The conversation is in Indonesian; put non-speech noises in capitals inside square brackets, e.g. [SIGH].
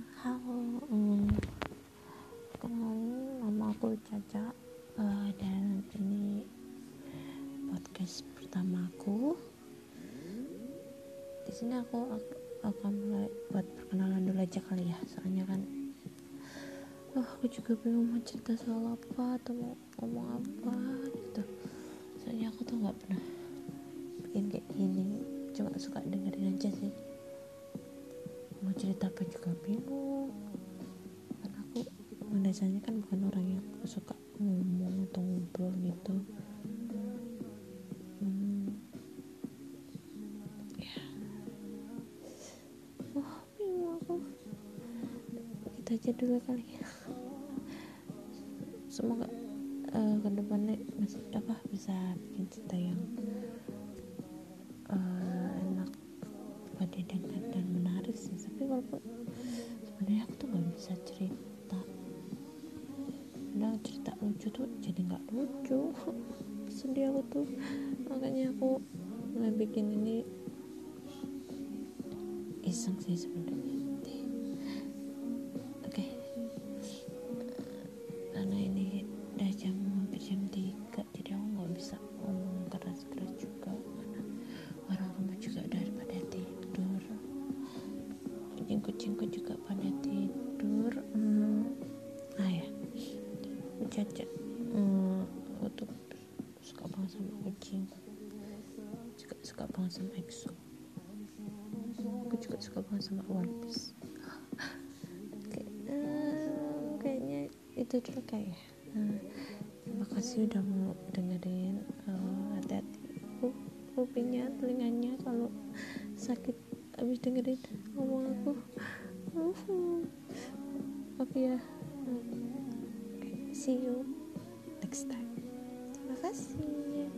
halo um, kenalin nama aku Caca. Uh, dan ini podcast pertama aku. Di sini aku, akan mulai buat perkenalan dulu aja kali ya soalnya kan oh, aku juga bingung mau cerita soal apa atau mau ngomong apa gitu. Soalnya aku tuh nggak pernah bikin kayak gini cuma suka dengerin aja sih mau cerita apa juga bingung. Karena aku biasanya kan bukan orang yang suka ngomong atau ngobrol gitu. Hmm. ya. Wah bingung aku. Kita aja dulu kali ya. Semoga uh, ke depannya masih apa bisa bikin cerita yang uh, enak buat didengar walaupun sebenarnya aku tuh nggak bisa cerita. Kadang cerita lucu tuh jadi nggak lucu. [LAUGHS] Sedih aku tuh. Makanya aku mulai bikin ini iseng sih sebenarnya kucing-kucingku juga pada tidur hmm. ah ya. Cacat hmm, aku suka banget sama kucing. Juga suka banget sama EXO. Aku juga suka banget sama One Piece. [LAUGHS] Kayak, eh, kayaknya itu dulu kayak nah, terima kasih udah mau dengerin uh, hati-hati. Uh, kupingnya telinganya kalau sakit habis dengerin ngomong aku. Oke ya. Okay, see you next time. Terima kasih